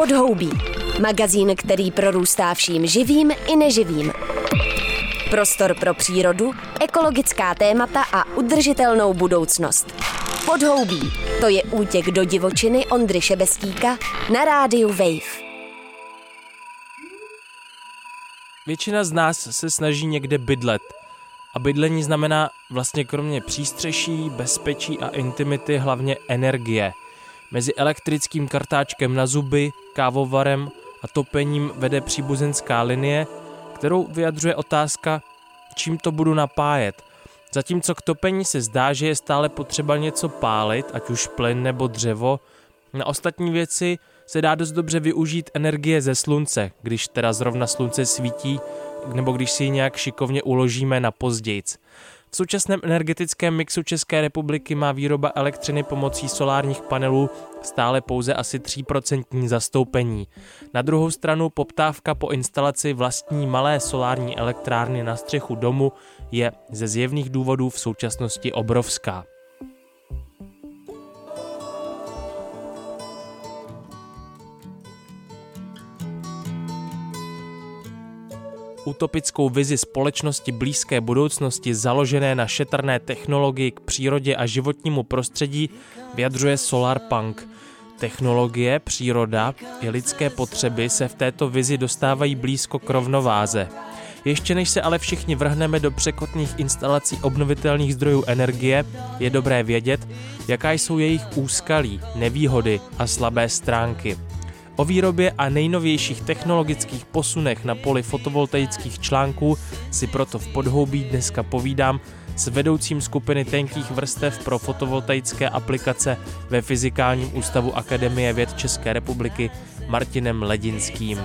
Podhoubí. Magazín, který prorůstá vším živým i neživým. Prostor pro přírodu, ekologická témata a udržitelnou budoucnost. Podhoubí. To je útěk do divočiny Ondry Šebestíka na rádiu Wave. Většina z nás se snaží někde bydlet. A bydlení znamená vlastně kromě přístřeší, bezpečí a intimity hlavně energie. Mezi elektrickým kartáčkem na zuby, kávovarem a topením vede příbuzenská linie, kterou vyjadřuje otázka, čím to budu napájet. Zatímco k topení se zdá, že je stále potřeba něco pálit, ať už plyn nebo dřevo, na ostatní věci se dá dost dobře využít energie ze slunce, když teda zrovna slunce svítí, nebo když si ji nějak šikovně uložíme na pozdějc. V současném energetickém mixu České republiky má výroba elektřiny pomocí solárních panelů stále pouze asi 3% zastoupení. Na druhou stranu poptávka po instalaci vlastní malé solární elektrárny na střechu domu je ze zjevných důvodů v současnosti obrovská. Utopickou vizi společnosti blízké budoucnosti založené na šetrné technologii k přírodě a životnímu prostředí vyjadřuje Solarpunk. Technologie, příroda i lidské potřeby se v této vizi dostávají blízko k rovnováze. Ještě než se ale všichni vrhneme do překotných instalací obnovitelných zdrojů energie, je dobré vědět, jaká jsou jejich úskalí, nevýhody a slabé stránky. O výrobě a nejnovějších technologických posunech na poli fotovoltaických článků si proto v podhoubí dneska povídám s vedoucím skupiny tenkých vrstev pro fotovoltaické aplikace ve Fyzikálním ústavu Akademie věd České republiky Martinem Ledinským.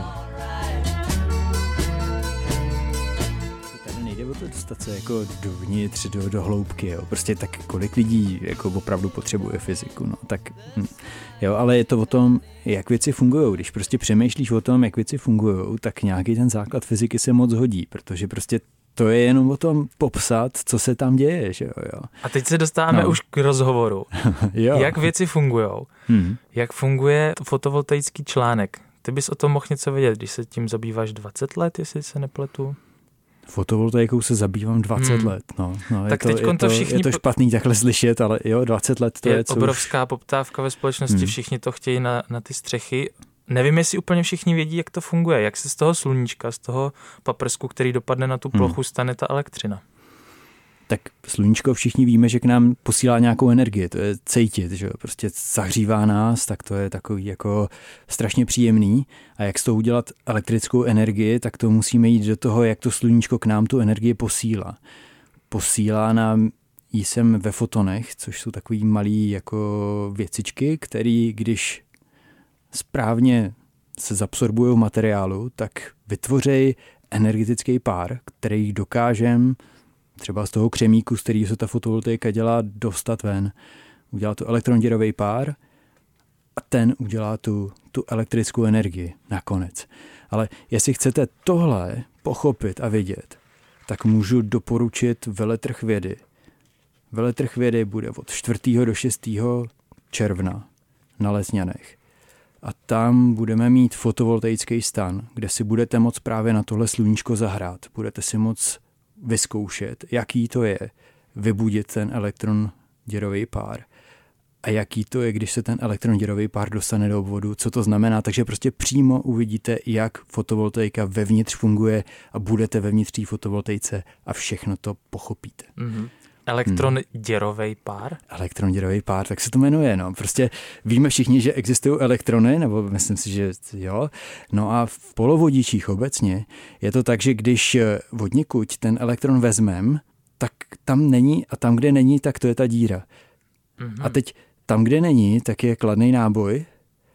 Dostat se jako dovnitř, do, do hloubky, jo. Prostě tak kolik lidí jako opravdu potřebuje fyziku, no. Tak, hm. jo, ale je to o tom, jak věci fungují. Když prostě přemýšlíš o tom, jak věci fungují, tak nějaký ten základ fyziky se moc hodí, protože prostě to je jenom o tom popsat, co se tam děje, že jo. jo. A teď se dostáváme no. už k rozhovoru. jo. Jak věci fungují? Hmm. Jak funguje fotovoltaický článek? Ty bys o tom mohl něco vědět, když se tím zabýváš 20 let, jestli se nepletu? Fotovoltaikou se zabývám 20 hmm. let. No, no, tak je, to, je, to, všichni... je to špatný takhle slyšet, ale jo, 20 let to je, je co obrovská už... poptávka ve společnosti, hmm. všichni to chtějí na, na ty střechy. Nevím, jestli úplně všichni vědí, jak to funguje, jak se z toho sluníčka, z toho paprsku, který dopadne na tu hmm. plochu, hmm. stane ta elektřina tak sluníčko všichni víme, že k nám posílá nějakou energii, to je cítit, že prostě zahřívá nás, tak to je takový jako strašně příjemný a jak z toho udělat elektrickou energii, tak to musíme jít do toho, jak to sluníčko k nám tu energii posílá. Posílá nám jí sem ve fotonech, což jsou takový malý jako věcičky, který když správně se zabsorbují v materiálu, tak vytvoří energetický pár, který dokážeme třeba z toho křemíku, z kterého se ta fotovoltaika dělá, dostat ven. Udělá to elektronděrový pár a ten udělá tu, tu elektrickou energii nakonec. Ale jestli chcete tohle pochopit a vidět, tak můžu doporučit veletrh vědy. Veletrh vědy bude od 4. do 6. června na Lesňanech. A tam budeme mít fotovoltaický stan, kde si budete moc právě na tohle sluníčko zahrát. Budete si moc vyzkoušet, jaký to je vybudit ten elektron děrový pár a jaký to je, když se ten elektron děrový pár dostane do obvodu, co to znamená. Takže prostě přímo uvidíte, jak fotovoltaika vevnitř funguje a budete vevnitř té fotovoltaice a všechno to pochopíte. Mm-hmm. Elektron děrový pár? Elektron děrový pár, tak se to jmenuje. No. Prostě víme všichni, že existují elektrony, nebo myslím si, že jo. No a v polovodičích obecně je to tak, že když vodníkuť ten elektron vezmem, tak tam není a tam, kde není, tak to je ta díra. Mm-hmm. A teď tam, kde není, tak je kladný náboj,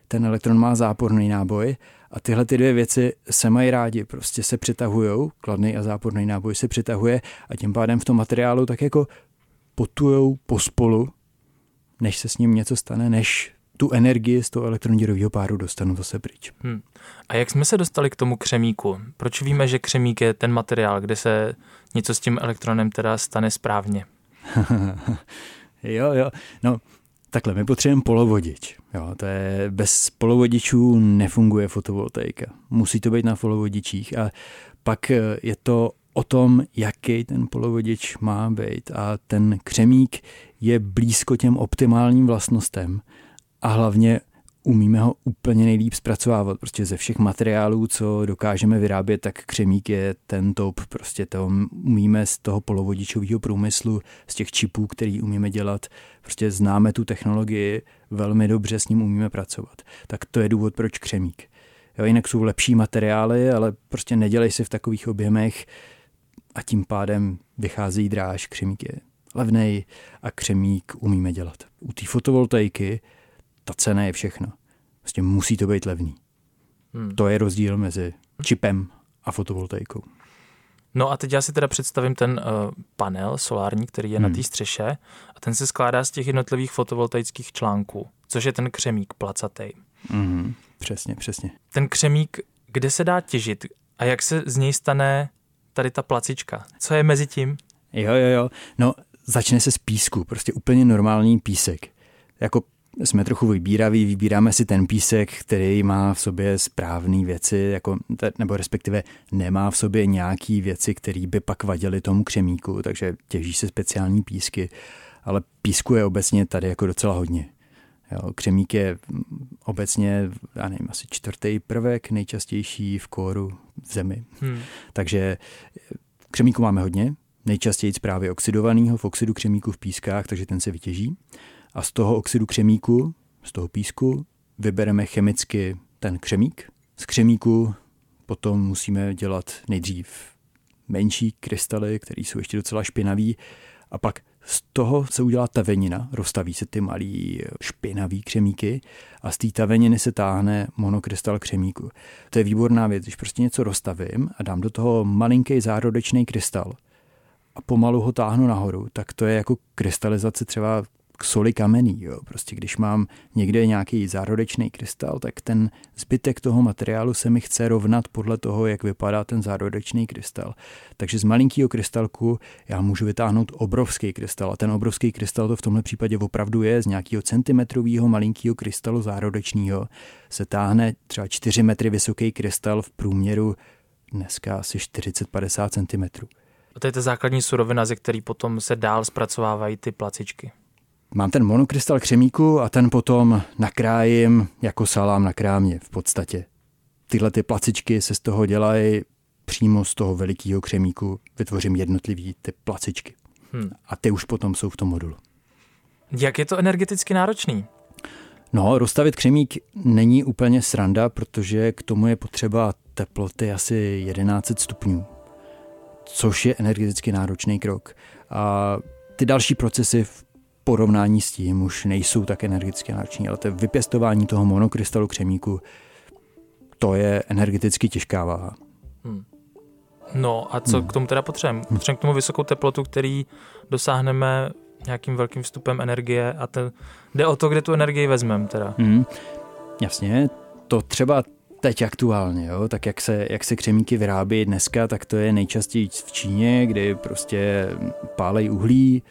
ten elektron má záporný náboj a tyhle ty dvě věci se mají rádi, prostě se přitahují, kladný a záporný náboj se přitahuje a tím pádem v tom materiálu tak jako potujou pospolu, než se s ním něco stane, než tu energii z toho elektronděrového páru dostanu zase pryč. Hmm. A jak jsme se dostali k tomu křemíku? Proč víme, že křemík je ten materiál, kde se něco s tím elektronem teda stane správně? jo, jo. No, Takhle, my potřebujeme polovodič. Jo, to je, bez polovodičů nefunguje fotovoltaika. Musí to být na polovodičích a pak je to o tom, jaký ten polovodič má být a ten křemík je blízko těm optimálním vlastnostem a hlavně umíme ho úplně nejlíp zpracovávat. Prostě ze všech materiálů, co dokážeme vyrábět, tak křemík je ten top. Prostě to umíme z toho polovodičového průmyslu, z těch čipů, který umíme dělat. Prostě známe tu technologii velmi dobře, s ním umíme pracovat. Tak to je důvod, proč křemík. Jo, jinak jsou lepší materiály, ale prostě nedělej si v takových objemech a tím pádem vychází dráž. Křemík je levnej a křemík umíme dělat. U té fotovoltaiky ta cena je všechno. Vlastně musí to být levný. Hmm. To je rozdíl mezi čipem a fotovoltaikou. No a teď já si teda představím ten uh, panel solární, který je hmm. na té střeše a ten se skládá z těch jednotlivých fotovoltaických článků, což je ten křemík placatý. Hmm. Přesně, přesně. Ten křemík, kde se dá těžit a jak se z něj stane tady ta placička? Co je mezi tím? Jo, jo, jo. No, začne se z písku, prostě úplně normální písek. Jako jsme trochu vybíraví, vybíráme si ten písek, který má v sobě správné věci, jako, nebo respektive nemá v sobě nějaký věci, které by pak vadily tomu křemíku, takže těží se speciální písky, ale písku je obecně tady jako docela hodně. Jo, křemík je obecně, já nevím, asi čtvrtý prvek nejčastější v kóru v zemi. Hmm. Takže křemíku máme hodně, nejčastěji právě oxidovaného v oxidu křemíku v pískách, takže ten se vytěží a z toho oxidu křemíku, z toho písku, vybereme chemicky ten křemík. Z křemíku potom musíme dělat nejdřív menší krystaly, které jsou ještě docela špinaví, a pak z toho se udělá tavenina, rozstaví se ty malý špinavý křemíky a z té taveniny se táhne monokrystal křemíku. To je výborná věc, když prostě něco rozstavím a dám do toho malinký zárodečný krystal a pomalu ho táhnu nahoru, tak to je jako krystalizace třeba soli kamenný. Jo. Prostě když mám někde nějaký zárodečný krystal, tak ten zbytek toho materiálu se mi chce rovnat podle toho, jak vypadá ten zárodečný krystal. Takže z malinkého krystalku já můžu vytáhnout obrovský krystal a ten obrovský krystal to v tomhle případě opravdu je z nějakého centimetrového malinkého krystalu zárodečního se táhne třeba 4 metry vysoký krystal v průměru dneska asi 40-50 cm. A to je ta základní surovina, ze který potom se dál zpracovávají ty placičky. Mám ten monokrystal křemíku a ten potom nakrájím jako salám na krámě v podstatě. Tyhle ty placičky se z toho dělají přímo z toho velikého křemíku. Vytvořím jednotlivý ty placičky. Hmm. A ty už potom jsou v tom modulu. Jak je to energeticky náročný? No, rozstavit křemík není úplně sranda, protože k tomu je potřeba teploty asi 1100 stupňů, což je energeticky náročný krok. A ty další procesy v porovnání s tím už nejsou tak energeticky náročné, ale to vypěstování toho monokrystalu křemíku, to je energeticky těžká váha. Hmm. No a co hmm. k tomu teda potřebujeme? Potřebujeme k tomu vysokou teplotu, který dosáhneme nějakým velkým vstupem energie a ten, jde o to, kde tu energii vezmeme teda. Hmm. Jasně, to třeba teď aktuálně, jo? tak jak se, jak se křemíky vyrábí dneska, tak to je nejčastěji v Číně, kdy prostě pálej uhlí,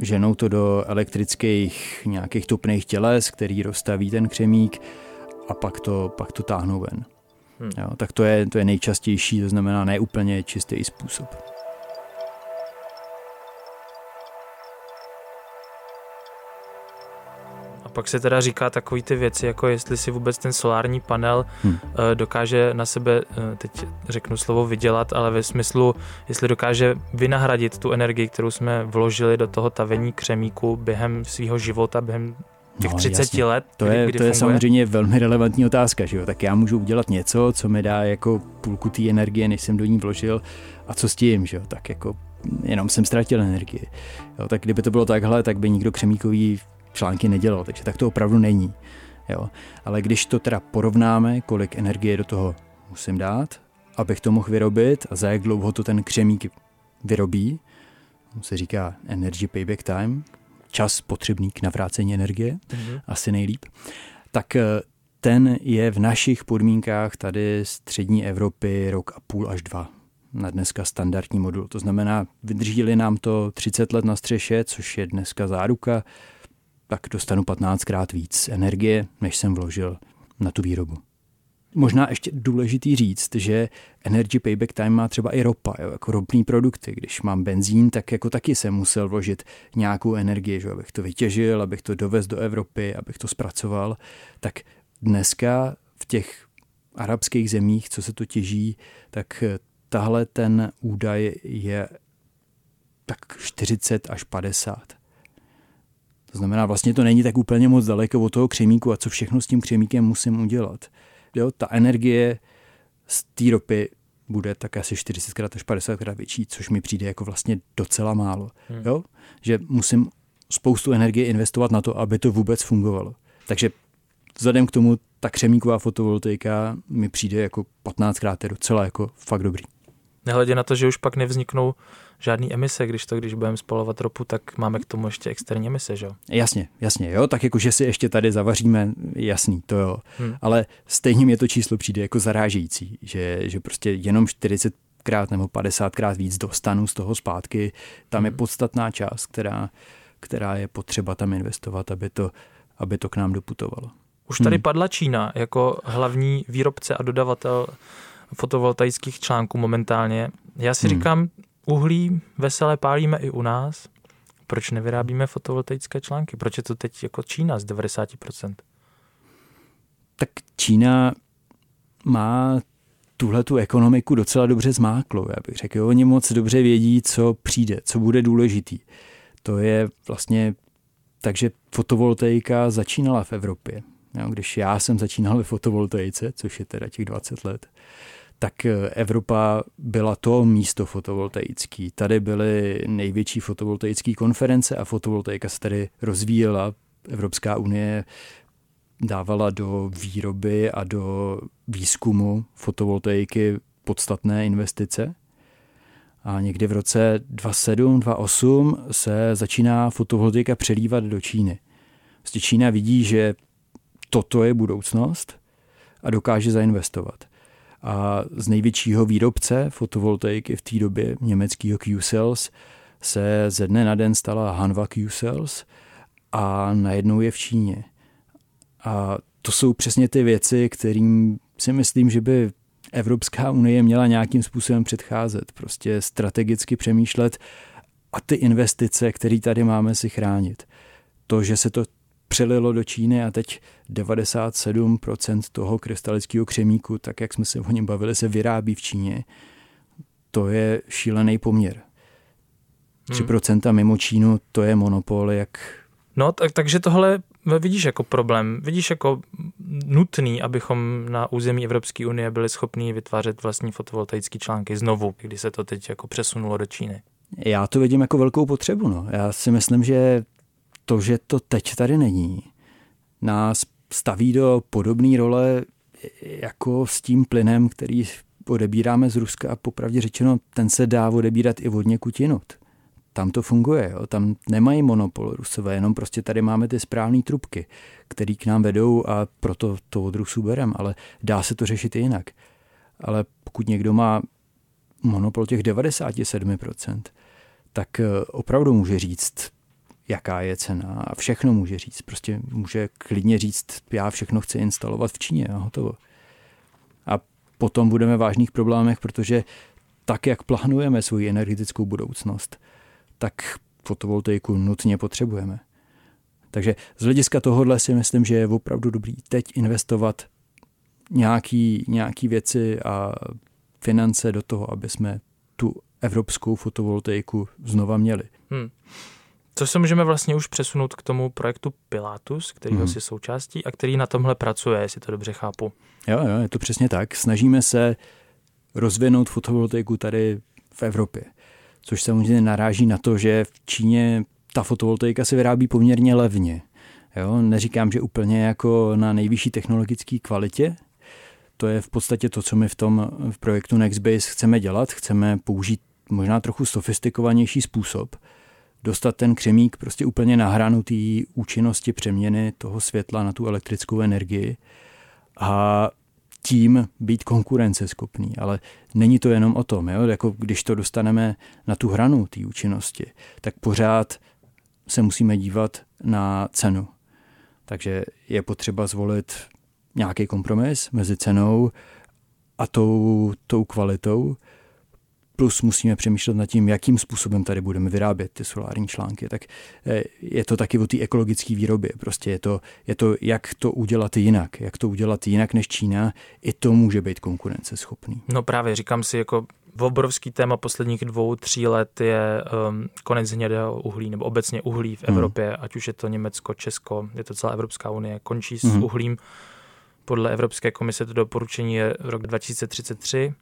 ženou to do elektrických nějakých topných těles, který rozstaví ten křemík a pak to, pak to táhnou ven. Hmm. Jo, tak to je, to je nejčastější, to znamená neúplně čistý způsob. Pak se teda říká takový ty věci, jako jestli si vůbec ten solární panel hmm. dokáže na sebe, eh, teď řeknu slovo vydělat, ale ve smyslu, jestli dokáže vynahradit tu energii, kterou jsme vložili do toho tavení křemíku během svého života, během těch no, 30 jasně. let. To je, kdy to je samozřejmě velmi relevantní otázka, že jo? Tak já můžu udělat něco, co mi dá jako půlku té energie, než jsem do ní vložil a co s tím, že jo? Tak jako jenom jsem ztratil energii. Jo, tak kdyby to bylo takhle, tak by nikdo křemíkový články nedělal, takže tak to opravdu není. Jo. Ale když to teda porovnáme, kolik energie do toho musím dát, abych to mohl vyrobit a za jak dlouho to ten křemík vyrobí, se říká energy payback time, čas potřebný k navrácení energie, mm-hmm. asi nejlíp, tak eh, ten je v našich podmínkách tady střední Evropy rok a půl až dva na dneska standardní modul. To znamená, vydrží nám to 30 let na střeše, což je dneska záruka, tak dostanu 15krát víc energie, než jsem vložil na tu výrobu. Možná ještě důležitý říct, že Energy Payback Time má třeba i ropa, jo, jako ropný produkty. Když mám benzín, tak jako taky jsem musel vložit nějakou energii, že, abych to vytěžil, abych to dovez do Evropy, abych to zpracoval. Tak dneska v těch arabských zemích, co se to těží, tak tahle ten údaj je tak 40 až 50. To znamená, vlastně to není tak úplně moc daleko od toho křemíku a co všechno s tím křemíkem musím udělat. Jo, ta energie z té ropy bude tak asi 40krát až 50krát větší, což mi přijde jako vlastně docela málo. Hmm. Jo? Že musím spoustu energie investovat na to, aby to vůbec fungovalo. Takže vzhledem k tomu ta křemíková fotovoltaika mi přijde jako 15krát je docela jako fakt dobrý. Nehledě na to, že už pak nevzniknou žádný emise, když to, když budeme spalovat ropu, tak máme k tomu ještě externí emise, že jo? Jasně, jasně, jo, tak jako, že si ještě tady zavaříme, jasný, to jo, hmm. ale stejně mě to číslo přijde jako zarážející, že, že prostě jenom 40 krát nebo 50 krát víc dostanu z toho zpátky, tam hmm. je podstatná část, která, která je potřeba tam investovat, aby to, aby to k nám doputovalo. Už tady hmm. padla Čína jako hlavní výrobce a dodavatel fotovoltaických článků momentálně. Já si hmm. říkám, uhlí veselé pálíme i u nás. Proč nevyrábíme fotovoltaické články? Proč je to teď jako Čína z 90%? Tak Čína má tuhle tu ekonomiku docela dobře zmáklo. Já bych řekl, oni moc dobře vědí, co přijde, co bude důležitý. To je vlastně takže fotovoltaika začínala v Evropě. Jo, když já jsem začínal ve fotovoltaice, což je teda těch 20 let, tak eh, Evropa byla to místo fotovoltaický. Tady byly největší fotovoltaické konference a fotovoltaika se tady rozvíjela. Evropská unie dávala do výroby a do výzkumu fotovoltaiky podstatné investice. A někdy v roce 2007-2008 se začíná fotovoltaika přelívat do Číny. Vlastně Čína vidí, že toto je budoucnost a dokáže zainvestovat. A z největšího výrobce fotovoltaiky v té době, německého Q-Cells, se ze dne na den stala Hanva Q-Cells a najednou je v Číně. A to jsou přesně ty věci, kterým si myslím, že by Evropská unie měla nějakým způsobem předcházet, prostě strategicky přemýšlet a ty investice, které tady máme, si chránit. To, že se to přelilo do Číny a teď 97% toho krystalického křemíku, tak jak jsme se o něm bavili, se vyrábí v Číně. To je šílený poměr. 3% hmm. mimo Čínu, to je monopol, jak... No, tak, takže tohle vidíš jako problém, vidíš jako nutný, abychom na území Evropské unie byli schopni vytvářet vlastní fotovoltaické články znovu, když se to teď jako přesunulo do Číny. Já to vidím jako velkou potřebu. No. Já si myslím, že to, že to teď tady není, nás staví do podobné role jako s tím plynem, který odebíráme z Ruska a popravdě řečeno, ten se dá odebírat i od někud jinut. Tam to funguje, jo? tam nemají monopol Rusové, jenom prostě tady máme ty správné trubky, které k nám vedou a proto to od Rusů berem, ale dá se to řešit i jinak. Ale pokud někdo má monopol těch 97%, tak eh, opravdu může říct, jaká je cena a všechno může říct. Prostě může klidně říct, já všechno chci instalovat v Číně a hotovo. A potom budeme v vážných problémech, protože tak, jak plánujeme svoji energetickou budoucnost, tak fotovoltaiku nutně potřebujeme. Takže z hlediska tohohle si myslím, že je opravdu dobrý teď investovat nějaký, nějaký věci a finance do toho, aby jsme tu evropskou fotovoltaiku znova měli. Hmm. Co se můžeme vlastně už přesunout k tomu projektu Pilatus, který hmm. si součástí a který na tomhle pracuje, jestli to dobře chápu. Jo, jo, je to přesně tak. Snažíme se rozvinout fotovoltaiku tady v Evropě, což samozřejmě naráží na to, že v Číně ta fotovoltaika se vyrábí poměrně levně. Jo, neříkám, že úplně jako na nejvyšší technologické kvalitě, to je v podstatě to, co my v tom v projektu Nextbase chceme dělat. Chceme použít možná trochu sofistikovanější způsob, dostat ten křemík prostě úplně na hranu té účinnosti přeměny toho světla na tu elektrickou energii a tím být konkurenceschopný. Ale není to jenom o tom, jo? Jako když to dostaneme na tu hranu té účinnosti, tak pořád se musíme dívat na cenu. Takže je potřeba zvolit nějaký kompromis mezi cenou a tou, tou kvalitou. Plus musíme přemýšlet nad tím, jakým způsobem tady budeme vyrábět ty solární články. Tak eh, je to taky o té ekologické výrobě. Prostě je to, je to, jak to udělat jinak. Jak to udělat jinak než Čína, i to může být konkurenceschopný. No právě, říkám si, jako obrovský téma posledních dvou, tří let je um, konec hnědého uhlí, nebo obecně uhlí v hmm. Evropě, hmm. ať už je to Německo, Česko, je to celá Evropská unie, končí s hmm. uhlím. Podle Evropské komise to doporučení je rok 2033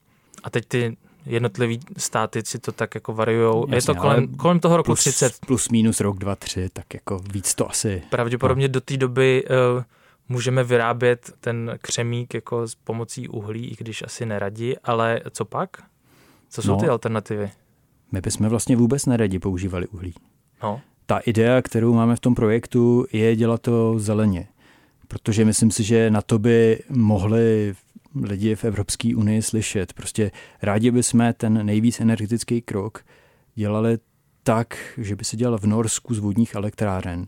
a teď ty jednotlivý státy si to tak jako variují. Je to kolem, kolem toho roku plus, 30. Plus minus rok 2, 3, tak jako víc to asi. Pravděpodobně no. do té doby uh, můžeme vyrábět ten křemík jako s pomocí uhlí, i když asi neradí, ale co pak? Co jsou no, ty alternativy? My bychom vlastně vůbec neradi používali uhlí. No. Ta idea, kterou máme v tom projektu, je dělat to zeleně. Protože myslím si, že na to by mohli lidi v Evropské unii slyšet. Prostě rádi bychom ten nejvíc energetický krok dělali tak, že by se dělal v Norsku z vodních elektráren.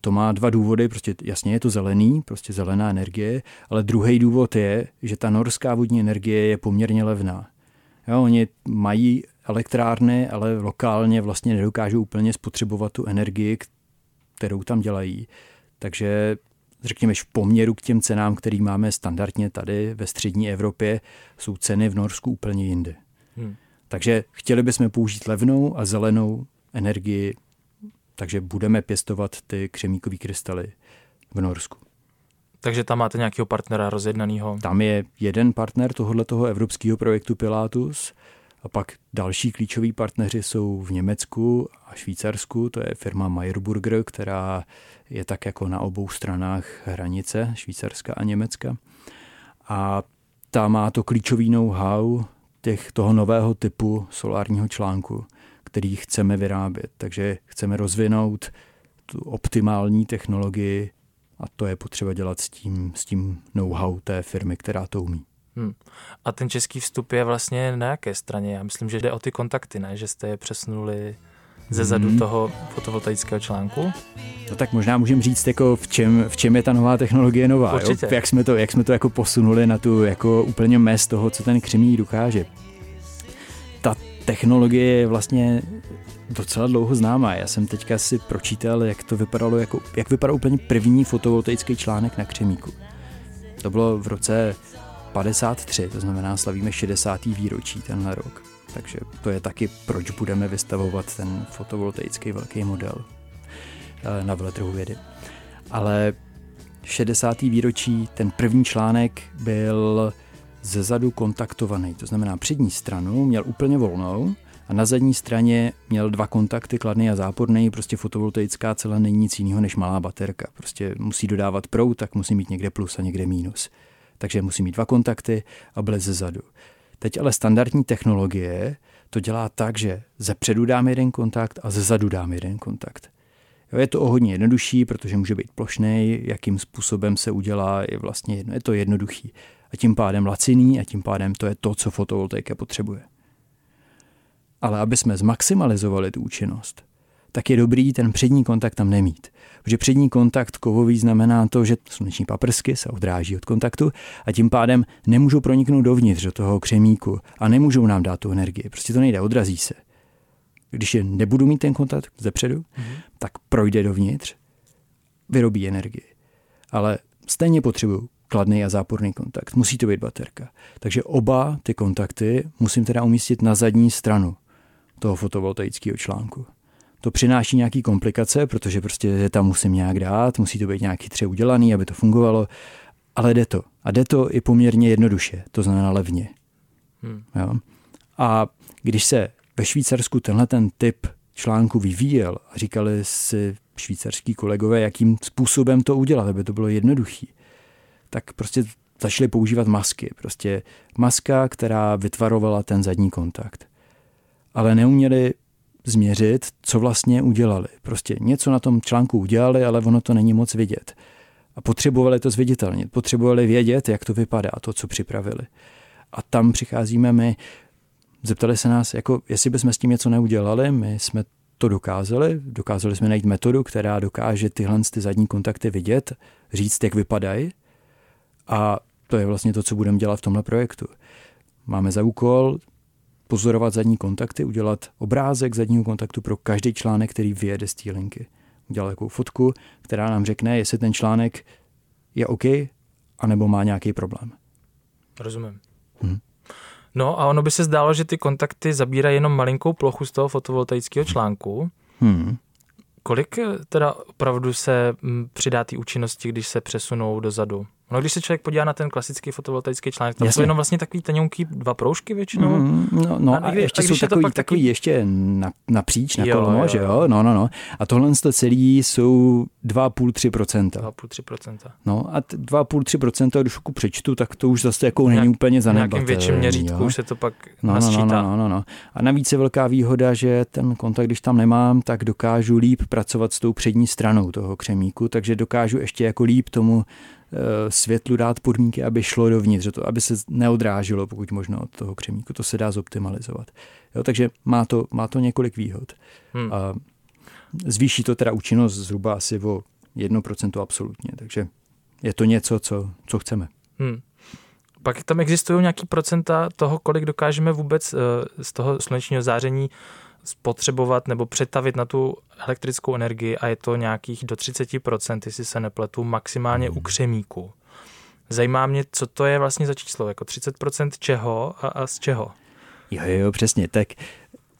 To má dva důvody, prostě jasně je to zelený, prostě zelená energie, ale druhý důvod je, že ta norská vodní energie je poměrně levná. Jo, oni mají elektrárny, ale lokálně vlastně nedokážou úplně spotřebovat tu energii, kterou tam dělají. Takže řekněme, v poměru k těm cenám, který máme standardně tady ve střední Evropě, jsou ceny v Norsku úplně jinde. Hmm. Takže chtěli bychom použít levnou a zelenou energii, takže budeme pěstovat ty křemíkové krystaly v Norsku. Takže tam máte nějakého partnera rozjednaného? Tam je jeden partner tohoto evropského projektu Pilatus a pak další klíčoví partneři jsou v Německu a Švýcarsku. To je firma Meyerburger, která je tak jako na obou stranách hranice Švýcarska a Německa. A ta má to klíčový know-how těch, toho nového typu solárního článku, který chceme vyrábět. Takže chceme rozvinout tu optimální technologii a to je potřeba dělat s tím, s tím know-how té firmy, která to umí. Hmm. A ten český vstup je vlastně na jaké straně? Já myslím, že jde o ty kontakty, ne? Že jste je přesunuli ze zadu hmm. toho fotovoltaického článku? No tak možná můžeme říct, jako v, čem, v čem je ta nová technologie nová. Jo? Jak, jsme to, jak jsme to jako posunuli na tu jako úplně mez toho, co ten křemí dokáže. Ta technologie je vlastně docela dlouho známá. Já jsem teďka si pročítal, jak to vypadalo, jako, jak vypadal úplně první fotovoltaický článek na křemíku. To bylo v roce 53, to znamená slavíme 60. výročí tenhle rok. Takže to je taky, proč budeme vystavovat ten fotovoltaický velký model eh, na veletrhu vědy. Ale 60. výročí, ten první článek byl ze zadu kontaktovaný, to znamená přední stranu měl úplně volnou a na zadní straně měl dva kontakty, kladný a záporný, prostě fotovoltaická cela není nic jiného než malá baterka. Prostě musí dodávat proud, tak musí mít někde plus a někde mínus. Takže musí mít dva kontakty a byly ze zadu. Teď ale standardní technologie to dělá tak, že ze předu dám jeden kontakt a ze zadu dám jeden kontakt. Jo, je to o hodně jednodušší, protože může být plošný, jakým způsobem se udělá, je vlastně jedno, je to jednoduchý. A tím pádem laciný a tím pádem to je to, co fotovoltaika potřebuje. Ale aby jsme zmaximalizovali tu účinnost, tak je dobrý ten přední kontakt tam nemít. Protože přední kontakt kovový znamená to, že sluneční paprsky se odráží od kontaktu a tím pádem nemůžou proniknout dovnitř do toho křemíku a nemůžou nám dát tu energii. Prostě to nejde, odrazí se. Když je nebudu mít ten kontakt zepředu, mm-hmm. tak projde dovnitř, vyrobí energii. Ale stejně potřebuju kladný a záporný kontakt. Musí to být baterka. Takže oba ty kontakty musím teda umístit na zadní stranu toho fotovoltaického článku. To přináší nějaké komplikace, protože prostě je tam musím nějak dát, musí to být nějaký tře udělaný, aby to fungovalo, ale jde to. A jde to i poměrně jednoduše, to znamená levně. Hmm. Jo? A když se ve Švýcarsku tenhle ten typ článku vyvíjel a říkali si švýcarský kolegové, jakým způsobem to udělat, aby to bylo jednoduchý, tak prostě začali používat masky. Prostě maska, která vytvarovala ten zadní kontakt. Ale neuměli změřit, co vlastně udělali. Prostě něco na tom článku udělali, ale ono to není moc vidět. A potřebovali to zviditelnit, potřebovali vědět, jak to vypadá, to, co připravili. A tam přicházíme my, zeptali se nás, jako, jestli bychom s tím něco neudělali, my jsme to dokázali. Dokázali jsme najít metodu, která dokáže tyhle ty zadní kontakty vidět, říct, jak vypadají. A to je vlastně to, co budeme dělat v tomhle projektu. Máme za úkol pozorovat zadní kontakty, udělat obrázek zadního kontaktu pro každý článek, který vyjede z té linky. Udělat takovou fotku, která nám řekne, jestli ten článek je OK, anebo má nějaký problém. Rozumím. Hmm. No a ono by se zdálo, že ty kontakty zabírají jenom malinkou plochu z toho fotovoltaického článku. Hmm. Kolik eh, teda opravdu se mm, přidá té účinnosti, když se přesunou dozadu? No, když se člověk podívá na ten klasický fotovoltaický článek, tam Jasně. jsou jenom vlastně takový tenunký dva proužky většinou. Mm, no, no a, a ještě a jsou takový, takový, takový ještě na, napříč, na jo, kolomo, jo, že jo? No, no, no. A tohle to celý jsou 2,5-3%. 2,5-3%. No a 2,5-3%, když ku přečtu, tak to už zase jako není úplně zanedbatelné. V nějakém větším měřítku už se to pak no, nasčítá. No, no, no, no, no. A navíc je velká výhoda, že ten kontakt, když tam nemám, tak dokážu líp pracovat s tou přední stranou toho křemíku, takže dokážu ještě jako líp tomu Eh, světlu dát podmínky, aby šlo dovnitř, to, aby se neodráželo pokud možno od toho křemíku. To se dá zoptimalizovat. Jo, takže má to, má to několik výhod. Hmm. A zvýší to teda účinnost zhruba asi o 1% absolutně, takže je to něco, co, co chceme. Hmm. Pak tam existují nějaký procenta toho, kolik dokážeme vůbec eh, z toho slunečního záření spotřebovat nebo přetavit na tu elektrickou energii a je to nějakých do 30%, jestli se nepletu, maximálně u křemíku. Zajímá mě, co to je vlastně za číslo, jako 30% čeho a, a z čeho? Jo, jo, přesně, tak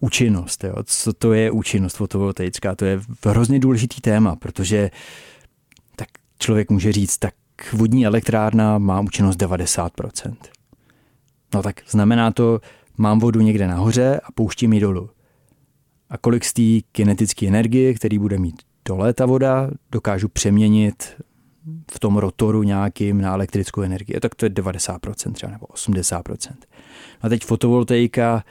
účinnost, jo. co to je účinnost fotovoltaická, to je hrozně důležitý téma, protože tak člověk může říct, tak vodní elektrárna má účinnost 90%. No tak znamená to, mám vodu někde nahoře a pouštím ji dolů a kolik z té kinetické energie, který bude mít dole ta voda, dokážu přeměnit v tom rotoru nějakým na elektrickou energii. Tak to je 90% třeba nebo 80%. A teď fotovoltaika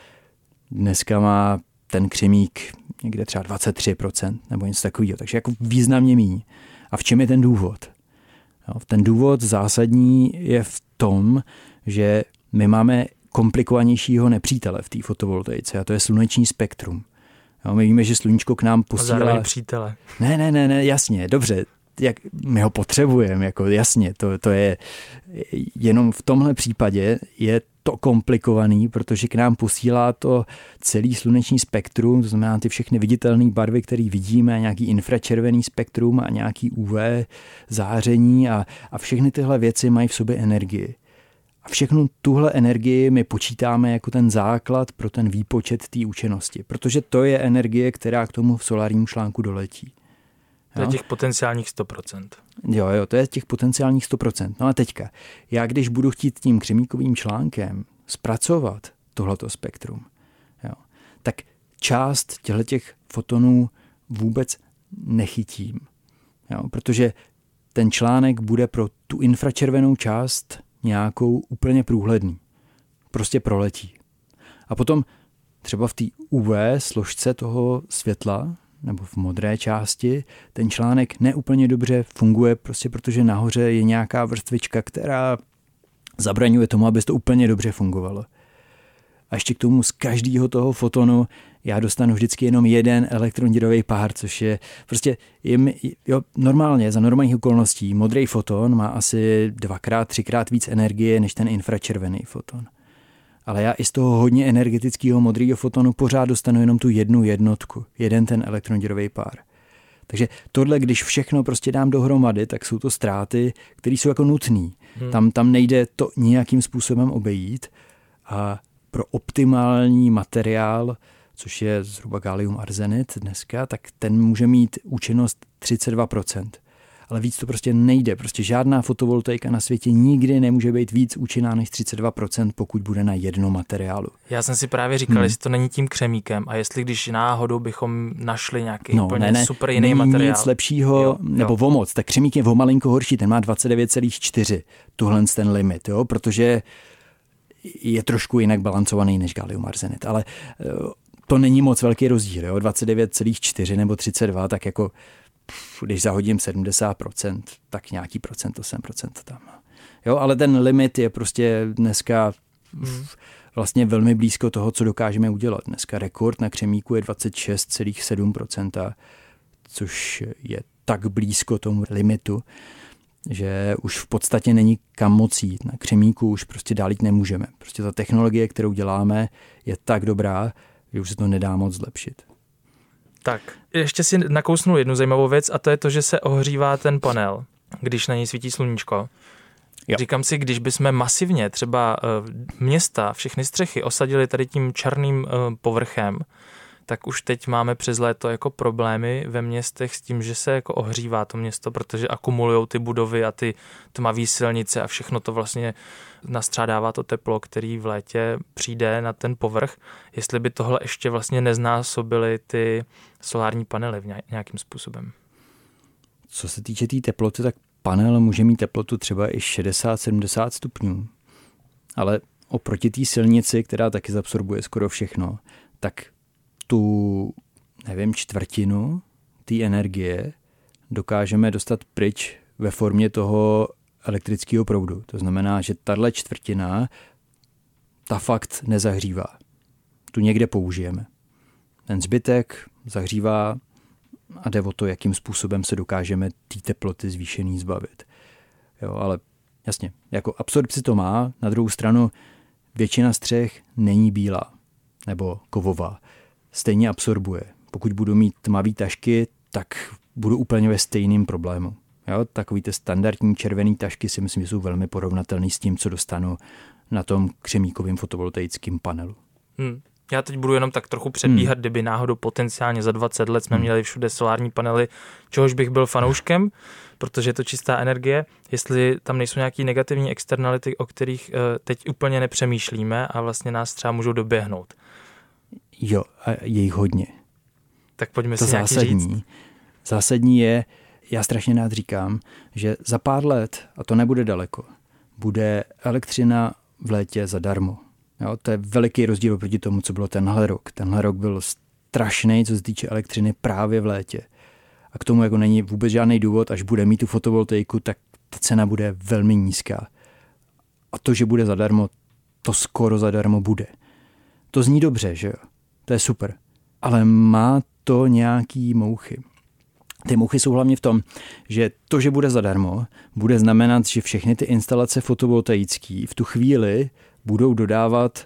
dneska má ten křemík někde třeba 23% nebo něco takového, takže jako významně míň. A v čem je ten důvod? Ten důvod zásadní je v tom, že my máme komplikovanějšího nepřítele v té fotovoltaice a to je sluneční spektrum. Jo, my víme, že sluníčko k nám posílá... A přítele. Ne, ne, ne, ne, jasně, dobře, jak my ho potřebujeme, jako jasně, to, to je jenom v tomhle případě je to komplikovaný, protože k nám posílá to celý sluneční spektrum, to znamená ty všechny viditelné barvy, které vidíme, nějaký infračervený spektrum a nějaký UV záření a, a všechny tyhle věci mají v sobě energii. A všechnu tuhle energii my počítáme jako ten základ pro ten výpočet té účinnosti, protože to je energie, která k tomu v solárním článku doletí. To je těch potenciálních 100%. Jo, jo, to je těch potenciálních 100%. No a teďka, já když budu chtít tím křemíkovým článkem zpracovat tohleto spektrum, jo, tak část těch fotonů vůbec nechytím. Jo, protože ten článek bude pro tu infračervenou část nějakou úplně průhledný. Prostě proletí. A potom třeba v té UV složce toho světla nebo v modré části ten článek neúplně dobře funguje, prostě protože nahoře je nějaká vrstvička, která zabraňuje tomu, aby to úplně dobře fungovalo. A ještě k tomu z každého toho fotonu já dostanu vždycky jenom jeden elektronidový pár, což je prostě je, jo, normálně za normálních okolností modrý foton má asi dvakrát, třikrát víc energie než ten infračervený foton. Ale já i z toho hodně energetického modrého fotonu pořád dostanu jenom tu jednu jednotku, jeden ten elektronidový pár. Takže tohle, když všechno prostě dám dohromady, tak jsou to ztráty, které jsou jako nutné. Hmm. Tam, tam nejde to nějakým způsobem obejít a pro optimální materiál což je zhruba gallium arzenit dneska, tak ten může mít účinnost 32%. Ale víc to prostě nejde. Prostě žádná fotovoltaika na světě nikdy nemůže být víc účinná než 32%, pokud bude na jednom materiálu. Já jsem si právě říkal, hmm. jestli to není tím křemíkem a jestli když náhodou bychom našli nějaký no, úplně ne, ne, super jiný není materiál. nic lepšího, jo, nebo jo. vomoc. Tak křemík je o malinko horší, ten má 29,4, tuhle ten limit, jo, protože je trošku jinak balancovaný než gallium arzenit. Ale eh, to není moc velký rozdíl, jo? 29,4 nebo 32, tak jako pff, když zahodím 70%, tak nějaký procent, 8% tam. Jo, ale ten limit je prostě dneska pff, vlastně velmi blízko toho, co dokážeme udělat. Dneska rekord na křemíku je 26,7%, což je tak blízko tomu limitu, že už v podstatě není kam moc jít. Na křemíku už prostě dál jít nemůžeme. Prostě ta technologie, kterou děláme, je tak dobrá, že už se to nedá moc zlepšit. Tak, ještě si nakousnu jednu zajímavou věc a to je to, že se ohřívá ten panel, když na něj svítí sluníčko. Jo. Říkám si, když bychom masivně třeba eh, města, všechny střechy osadili tady tím černým eh, povrchem, tak už teď máme přes léto jako problémy ve městech s tím, že se jako ohřívá to město, protože akumulují ty budovy a ty tmavé silnice a všechno to vlastně nastřádává to teplo, který v létě přijde na ten povrch, jestli by tohle ještě vlastně neznásobily ty solární panely v nějakým způsobem. Co se týče té tý teploty, tak panel může mít teplotu třeba i 60-70 stupňů. Ale oproti té silnici, která taky zabsorbuje skoro všechno, tak tu, nevím, čtvrtinu té energie dokážeme dostat pryč ve formě toho elektrického proudu. To znamená, že tahle čtvrtina ta fakt nezahřívá. Tu někde použijeme. Ten zbytek zahřívá a jde o to, jakým způsobem se dokážeme té teploty zvýšený zbavit. Jo, ale jasně, jako absorpci to má, na druhou stranu většina střech není bílá nebo kovová. Stejně absorbuje. Pokud budu mít tmavé tašky, tak budu úplně ve stejném problému. Jo, takový ty standardní červené tašky si myslím, že jsou velmi porovnatelné s tím, co dostanu na tom křemíkovém fotovoltaickém panelu. Hmm. Já teď budu jenom tak trochu předbíhat, hmm. kdyby náhodou potenciálně za 20 let jsme hmm. měli všude solární panely, čehož bych byl fanouškem, protože je to čistá energie, jestli tam nejsou nějaké negativní externality, o kterých eh, teď úplně nepřemýšlíme a vlastně nás třeba můžou doběhnout. Jo, a je jich hodně. Tak pojďme to si zásadní, říct. Zásadní je, já strašně rád říkám, že za pár let, a to nebude daleko, bude elektřina v létě zadarmo. Jo, to je veliký rozdíl proti tomu, co bylo tenhle rok. Tenhle rok byl strašný, co se týče elektřiny právě v létě. A k tomu jako není vůbec žádný důvod, až bude mít tu fotovoltaiku, tak ta cena bude velmi nízká. A to, že bude zadarmo, to skoro zadarmo bude. To zní dobře, že jo? To je super. Ale má to nějaký mouchy. Ty mouchy jsou hlavně v tom, že to, že bude zadarmo, bude znamenat, že všechny ty instalace fotovoltaické v tu chvíli budou dodávat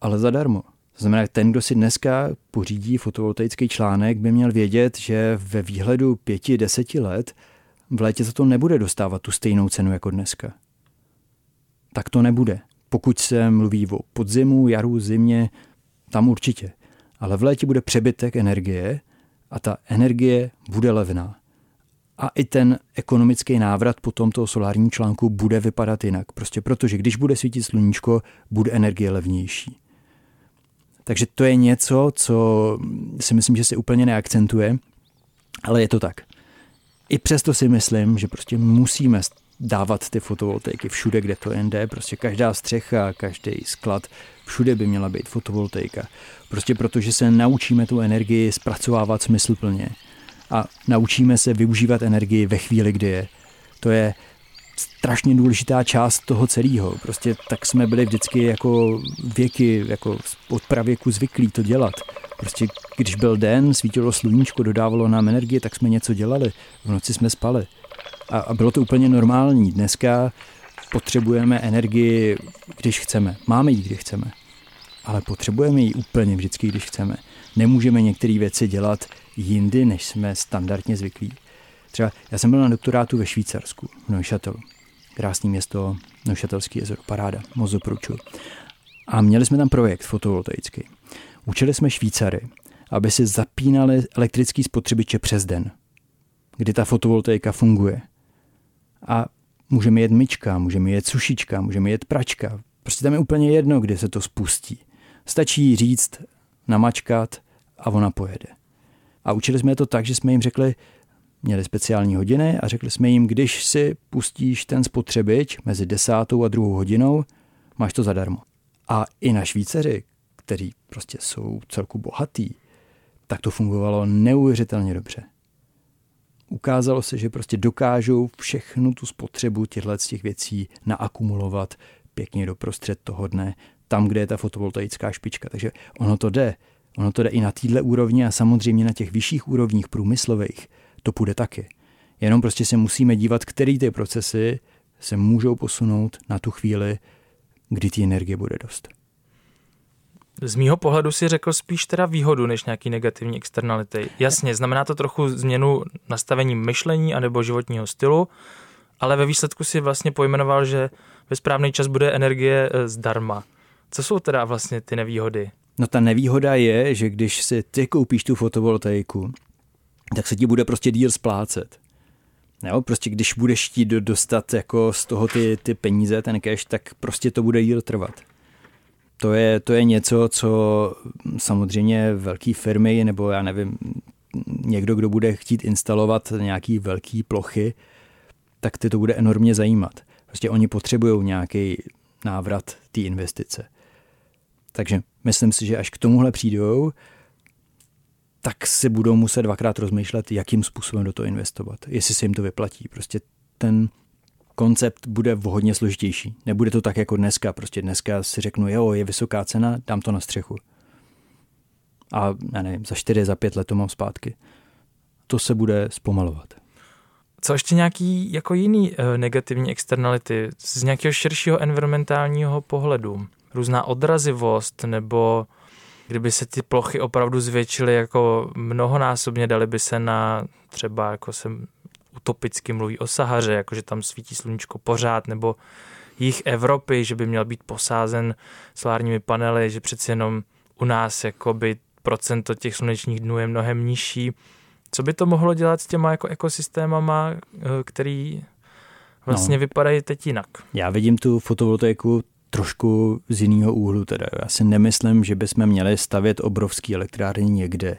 ale zadarmo. To znamená, ten, kdo si dneska pořídí fotovoltaický článek, by měl vědět, že ve výhledu pěti, deseti let v létě za to nebude dostávat tu stejnou cenu jako dneska. Tak to nebude. Pokud se mluví o podzimu, jaru, zimě, tam určitě. Ale v létě bude přebytek energie a ta energie bude levná. A i ten ekonomický návrat po tomto solárním článku bude vypadat jinak. Prostě protože když bude svítit sluníčko, bude energie levnější. Takže to je něco, co si myslím, že se úplně neakcentuje, ale je to tak. I přesto si myslím, že prostě musíme dávat ty fotovoltaiky všude, kde to jen jde. Prostě každá střecha, každý sklad, všude by měla být fotovoltaika. Prostě protože se naučíme tu energii zpracovávat smysluplně a naučíme se využívat energii ve chvíli, kdy je. To je strašně důležitá část toho celého. Prostě tak jsme byli vždycky jako věky, jako od pravěku zvyklí to dělat. Prostě když byl den, svítilo sluníčko, dodávalo nám energie, tak jsme něco dělali. V noci jsme spali. A, a bylo to úplně normální. Dneska potřebujeme energii, když chceme. Máme ji, když chceme. Ale potřebujeme ji úplně vždycky, když chceme. Nemůžeme některé věci dělat jindy, než jsme standardně zvyklí. Třeba já jsem byl na doktorátu ve Švýcarsku, v Neuchâtelu. Krásné město, Neuchâtelský jezero, paráda, moc doporučuji. A měli jsme tam projekt fotovoltaický. Učili jsme Švýcary, aby si zapínali elektrický spotřebiče přes den, kdy ta fotovoltaika funguje. A můžeme jet myčka, můžeme jet sušička, můžeme jet pračka. Prostě tam je úplně jedno, kdy se to spustí. Stačí říct, namačkat a ona pojede. A učili jsme to tak, že jsme jim řekli, měli speciální hodiny a řekli jsme jim, když si pustíš ten spotřebič mezi desátou a druhou hodinou, máš to zadarmo. A i na Švýceři, kteří prostě jsou celku bohatý, tak to fungovalo neuvěřitelně dobře. Ukázalo se, že prostě dokážou všechnu tu spotřebu těchto těch věcí naakumulovat pěkně doprostřed toho dne, tam, kde je ta fotovoltaická špička. Takže ono to jde. Ono to jde i na téhle úrovni a samozřejmě na těch vyšších úrovních průmyslových to půjde taky. Jenom prostě se musíme dívat, který ty procesy se můžou posunout na tu chvíli, kdy ty energie bude dost. Z mýho pohledu si řekl spíš teda výhodu než nějaký negativní externality. Jasně, znamená to trochu změnu nastavení myšlení anebo životního stylu, ale ve výsledku si vlastně pojmenoval, že ve správný čas bude energie eh, zdarma. Co jsou teda vlastně ty nevýhody? No ta nevýhoda je, že když si ty koupíš tu fotovoltaiku, tak se ti bude prostě díl splácet. Jo, prostě když budeš chtít dostat jako z toho ty, ty peníze, ten cash, tak prostě to bude díl trvat. To je, to je něco, co samozřejmě velké firmy, nebo já nevím, někdo, kdo bude chtít instalovat nějaký velký plochy, tak ty to bude enormně zajímat. Prostě oni potřebují nějaký návrat té investice. Takže myslím si, že až k tomuhle přijdou, tak si budou muset dvakrát rozmýšlet, jakým způsobem do toho investovat, jestli se jim to vyplatí. Prostě ten koncept bude hodně složitější. Nebude to tak jako dneska. Prostě dneska si řeknu, jo, je vysoká cena, dám to na střechu. A já nevím, za čtyři, za pět let to mám zpátky. To se bude zpomalovat. Co ještě nějaký jako jiný uh, negativní externality z nějakého širšího environmentálního pohledu? Různá odrazivost nebo kdyby se ty plochy opravdu zvětšily jako mnohonásobně, dali by se na třeba, jako se utopicky mluví o Sahaře, jakože tam svítí sluníčko pořád, nebo jich Evropy, že by měl být posázen solárními panely, že přeci jenom u nás jakoby procento těch slunečních dnů je mnohem nižší. Co by to mohlo dělat s těma jako ekosystémama, eh, který vlastně no. vypadají teď jinak? Já vidím tu fotovoltaiku trošku z jiného úhlu. Teda. Já si nemyslím, že bychom měli stavět obrovský elektrárny někde.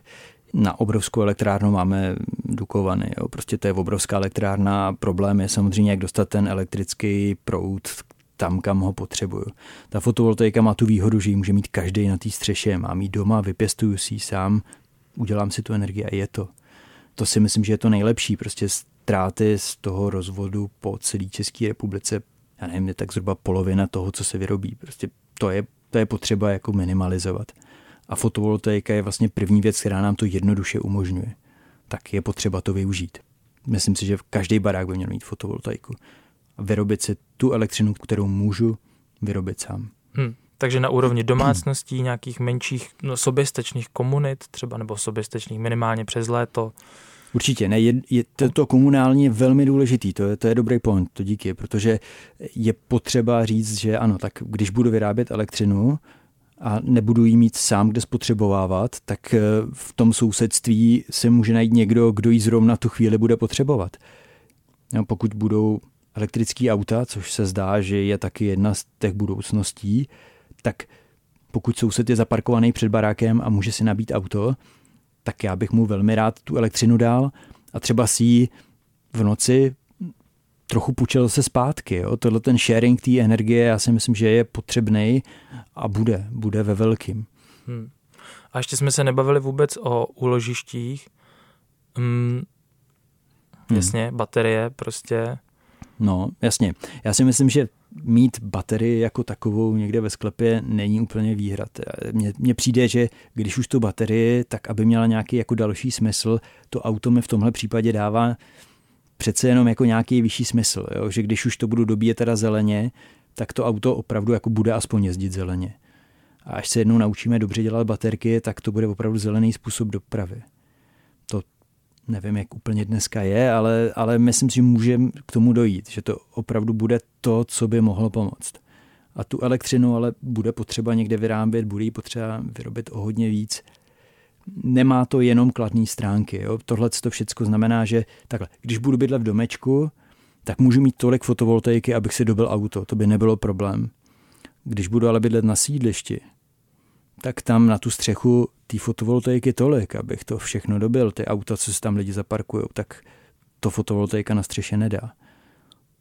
Na obrovskou elektrárnu máme Dukovany. Jo. Prostě to je obrovská elektrárna. Problém je samozřejmě, jak dostat ten elektrický proud tam, kam ho potřebuju. Ta fotovoltaika má tu výhodu, že ji může mít každý na té střeše. Mám ji doma, vypěstuju si ji sám, udělám si tu energii a je to. To si myslím, že je to nejlepší. Prostě ztráty z toho rozvodu po celé České republice já nevím, je tak zhruba polovina toho, co se vyrobí. Prostě to je, to je potřeba jako minimalizovat. A fotovoltaika je vlastně první věc, která nám to jednoduše umožňuje. Tak je potřeba to využít. Myslím si, že každý barák by měl mít fotovoltaiku. A vyrobit si tu elektřinu, kterou můžu vyrobit sám. Hmm. Takže na úrovni domácností, nějakých menších no, soběstečných komunit třeba, nebo soběstečných minimálně přes léto, Určitě, ne, je, je to, to komunální je velmi důležitý, to je, to je dobrý point, to díky, protože je potřeba říct, že ano, tak když budu vyrábět elektřinu a nebudu ji mít sám, kde spotřebovávat, tak eh, v tom sousedství se může najít někdo, kdo ji zrovna tu chvíli bude potřebovat. No, pokud budou elektrické auta, což se zdá, že je taky jedna z těch budoucností, tak pokud soused je zaparkovaný před barákem a může si nabít auto, tak já bych mu velmi rád tu elektřinu dal a třeba si ji v noci trochu půjčil se zpátky. Jo? Tohle ten sharing té energie, já si myslím, že je potřebný a bude, bude ve velkým. Hmm. A ještě jsme se nebavili vůbec o úložištích. Hmm. Jasně, hmm. baterie prostě. No, jasně. Já si myslím, že mít baterii jako takovou někde ve sklepě není úplně výhrad. Mně přijde, že když už tu baterii, tak aby měla nějaký jako další smysl, to auto mi v tomhle případě dává přece jenom jako nějaký vyšší smysl. Jo? Že když už to budu dobíjet teda zeleně, tak to auto opravdu jako bude aspoň jezdit zeleně. A až se jednou naučíme dobře dělat baterky, tak to bude opravdu zelený způsob dopravy. To nevím, jak úplně dneska je, ale, ale myslím si, že může k tomu dojít, že to opravdu bude to, co by mohlo pomoct. A tu elektřinu ale bude potřeba někde vyrábět, bude ji potřeba vyrobit o hodně víc. Nemá to jenom kladné stránky. Jo? Tohle to všechno znamená, že takhle, když budu bydlet v domečku, tak můžu mít tolik fotovoltaiky, abych si dobil auto. To by nebylo problém. Když budu ale bydlet na sídlišti, tak tam na tu střechu té fotovoltaiky tolik, abych to všechno dobil. Ty auta, co si tam lidi zaparkují, tak to fotovoltaika na střeše nedá.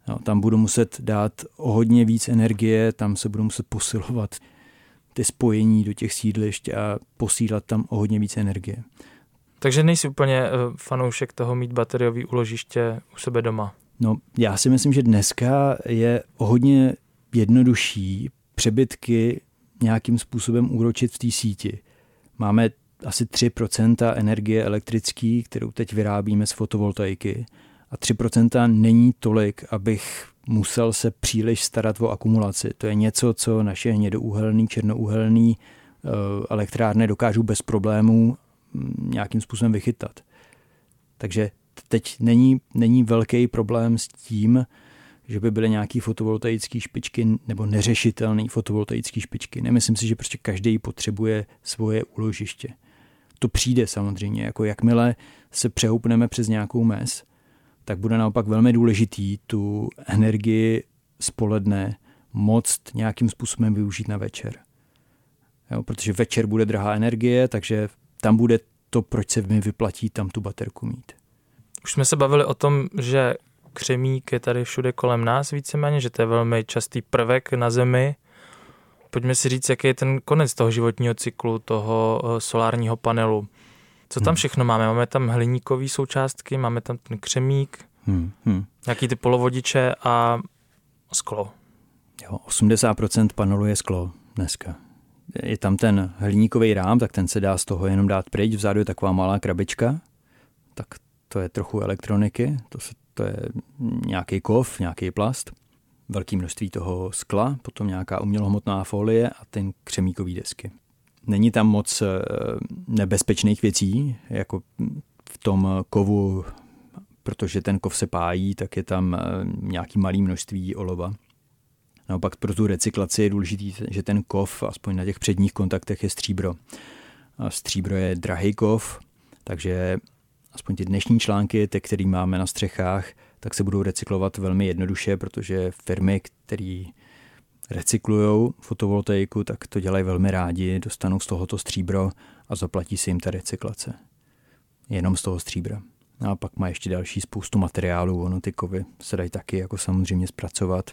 No, tam budu muset dát o hodně víc energie, tam se budu muset posilovat ty spojení do těch sídlišť a posílat tam o hodně víc energie. Takže nejsi úplně eh, fanoušek toho mít bateriový úložiště u sebe doma? No, já si myslím, že dneska je o hodně jednodušší přebytky nějakým způsobem úročit v té síti. Máme asi 3% energie elektrické, kterou teď vyrábíme z fotovoltaiky. A 3% není tolik, abych musel se příliš starat o akumulaci. To je něco, co naše hnědouhelný, černouhelný eh, elektrárny dokážou bez problémů mm, nějakým způsobem vychytat. Takže teď není, není velký problém s tím, že by byly nějaké fotovoltaické špičky nebo neřešitelné fotovoltaické špičky. Nemyslím si, že prostě každý potřebuje svoje úložiště. To přijde samozřejmě, jako jakmile se přehoupneme přes nějakou mez, tak bude naopak velmi důležitý tu energii spoledne moc nějakým způsobem využít na večer. Jo, protože večer bude drahá energie, takže tam bude to, proč se mi vyplatí tam tu baterku mít. Už jsme se bavili o tom, že křemík je tady všude kolem nás víceméně, že to je velmi častý prvek na Zemi. Pojďme si říct, jaký je ten konec toho životního cyklu, toho eh, solárního panelu. Co tam hmm. všechno máme? Máme tam hliníkové součástky, máme tam ten křemík, hmm. Hmm. nějaký ty polovodiče a sklo. Jo, 80% panelu je sklo dneska. Je tam ten hliníkový rám, tak ten se dá z toho jenom dát pryč. Vzadu je taková malá krabička, tak to je trochu elektroniky, to, se, to je nějaký kov, nějaký plast, velké množství toho skla, potom nějaká umělohmotná folie a ten křemíkový desky. Není tam moc eh, nebezpečných věcí, jako v tom kovu, protože ten kov se pájí, tak je tam eh, nějaký malý množství olova. Naopak pro tu recyklaci je důležité, že ten kov, aspoň na těch předních kontaktech, je stříbro. A stříbro je drahý kov, takže aspoň ty dnešní články, ty, které máme na střechách, tak se budou recyklovat velmi jednoduše, protože firmy, které recyklují fotovoltaiku, tak to dělají velmi rádi, dostanou z tohoto stříbro a zaplatí si jim ta recyklace. Jenom z toho stříbra. A pak má ještě další spoustu materiálů, ono ty kovy se dají taky jako samozřejmě zpracovat.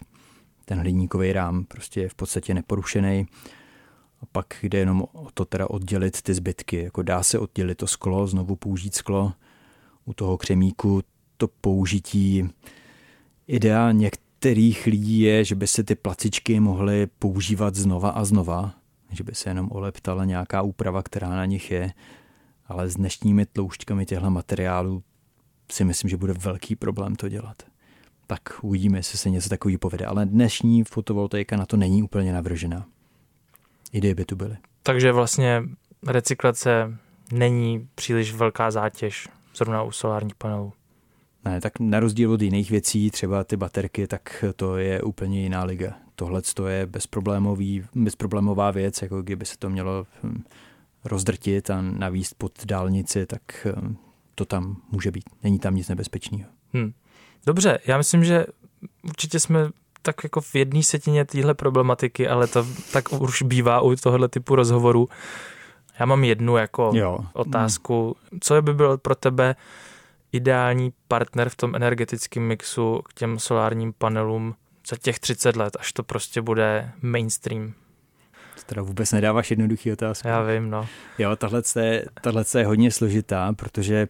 Ten hliníkový rám prostě je v podstatě neporušený. A pak jde jenom o to teda oddělit ty zbytky. Jako dá se oddělit to sklo, znovu použít sklo. U toho křemíku to použití idea některých lidí je, že by se ty placičky mohly používat znova a znova, že by se jenom oleptala nějaká úprava, která na nich je, ale s dnešními tloušťkami těchto materiálů si myslím, že bude velký problém to dělat. Tak uvidíme, jestli se něco takový povede. Ale dnešní fotovoltaika na to není úplně navržená. Ideje by tu byly. Takže vlastně recyklace není příliš velká zátěž zrovna u solárních panelů. Ne, tak na rozdíl od jiných věcí, třeba ty baterky, tak to je úplně jiná liga. Tohle je bezproblémový, bezproblémová věc, jako kdyby se to mělo hm, rozdrtit a navíst pod dálnici, tak hm, to tam může být. Není tam nic nebezpečného. Hmm. Dobře, já myslím, že určitě jsme tak jako v jedné setině téhle problematiky, ale to tak už bývá u tohohle typu rozhovoru. Já mám jednu jako jo. otázku. Co by byl pro tebe ideální partner v tom energetickém mixu k těm solárním panelům za těch 30 let, až to prostě bude mainstream? To teda vůbec nedáváš jednoduchý otázku. Já vím, no. Jo, tahle je, tahle je hodně složitá, protože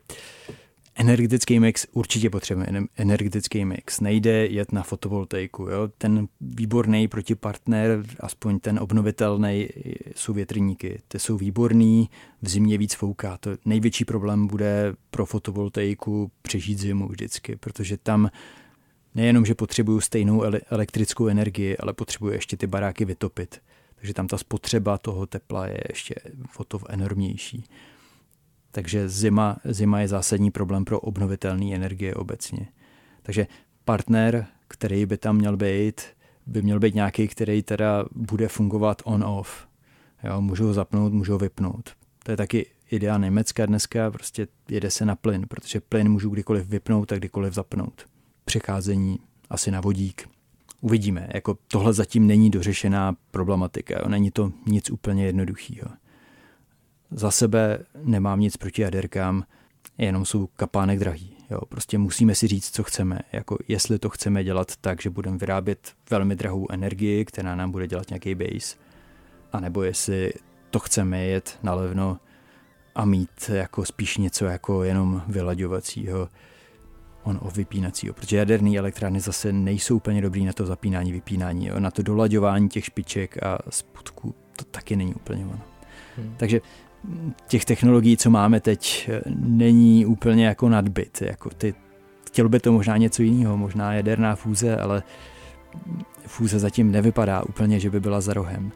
Energetický mix určitě potřebujeme. Energetický mix. Nejde jet na fotovoltaiku. Jo? Ten výborný protipartner, aspoň ten obnovitelný, jsou větrníky. Ty jsou výborný, v zimě víc fouká. To největší problém bude pro fotovoltaiku přežít zimu vždycky, protože tam nejenom, že potřebuju stejnou elektrickou energii, ale potřebuju ještě ty baráky vytopit. Takže tam ta spotřeba toho tepla je ještě o to enormnější. Takže zima, zima je zásadní problém pro obnovitelné energie obecně. Takže partner, který by tam měl být, by měl být nějaký, který teda bude fungovat on-off. Jo, můžu ho zapnout, můžu ho vypnout. To je taky idea Německa dneska, prostě jede se na plyn, protože plyn můžu kdykoliv vypnout a kdykoliv zapnout. Přecházení asi na vodík. Uvidíme, jako tohle zatím není dořešená problematika, jo. není to nic úplně jednoduchého. Za sebe nemám nic proti jaderkám, jenom jsou kapánek drahý. Jo, prostě musíme si říct, co chceme. Jako jestli to chceme dělat tak, že budeme vyrábět velmi drahou energii, která nám bude dělat nějaký base, anebo jestli to chceme jet na levno a mít jako spíš něco jako jenom vylaďovacího on o vypínacího, protože jaderné elektrárny zase nejsou úplně dobrý na to zapínání, vypínání, jo, na to dolaďování těch špiček a spodku to taky není úplně ono. Hmm. Takže těch technologií, co máme teď, není úplně jako nadbyt. Jako ty, chtělo by to možná něco jiného, možná jaderná fúze, ale fúze zatím nevypadá úplně, že by byla za rohem.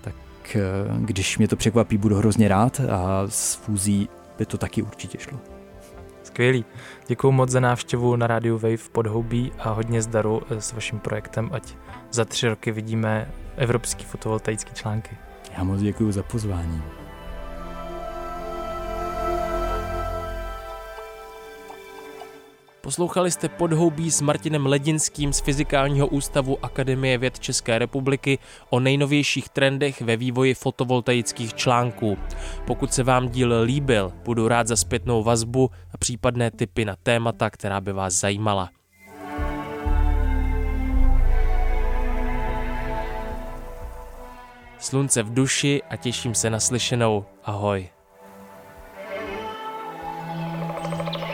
Tak eh, když mě to překvapí, budu hrozně rád a s fúzí by to taky určitě šlo. Skvělý. Děkuji moc za návštěvu na rádiu Wave v Podhoubí a hodně zdaru eh, s vaším projektem, ať za tři roky vidíme evropský fotovoltaický články. Já moc děkuji za pozvání. Poslouchali jste podhoubí s Martinem Ledinským z Fyzikálního ústavu Akademie věd České republiky o nejnovějších trendech ve vývoji fotovoltaických článků. Pokud se vám díl líbil, budu rád za zpětnou vazbu a případné tipy na témata, která by vás zajímala. Slunce v duši a těším se na slyšenou. Ahoj.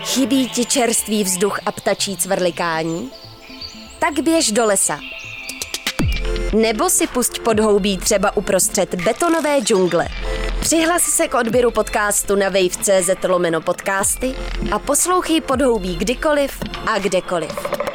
Chybí ti čerstvý vzduch a ptačí cvrlikání? Tak běž do lesa. Nebo si pusť podhoubí třeba uprostřed betonové džungle. Přihlas se k odběru podcastu na wave.cz lomeno podcasty a poslouchej podhoubí kdykoliv a kdekoliv.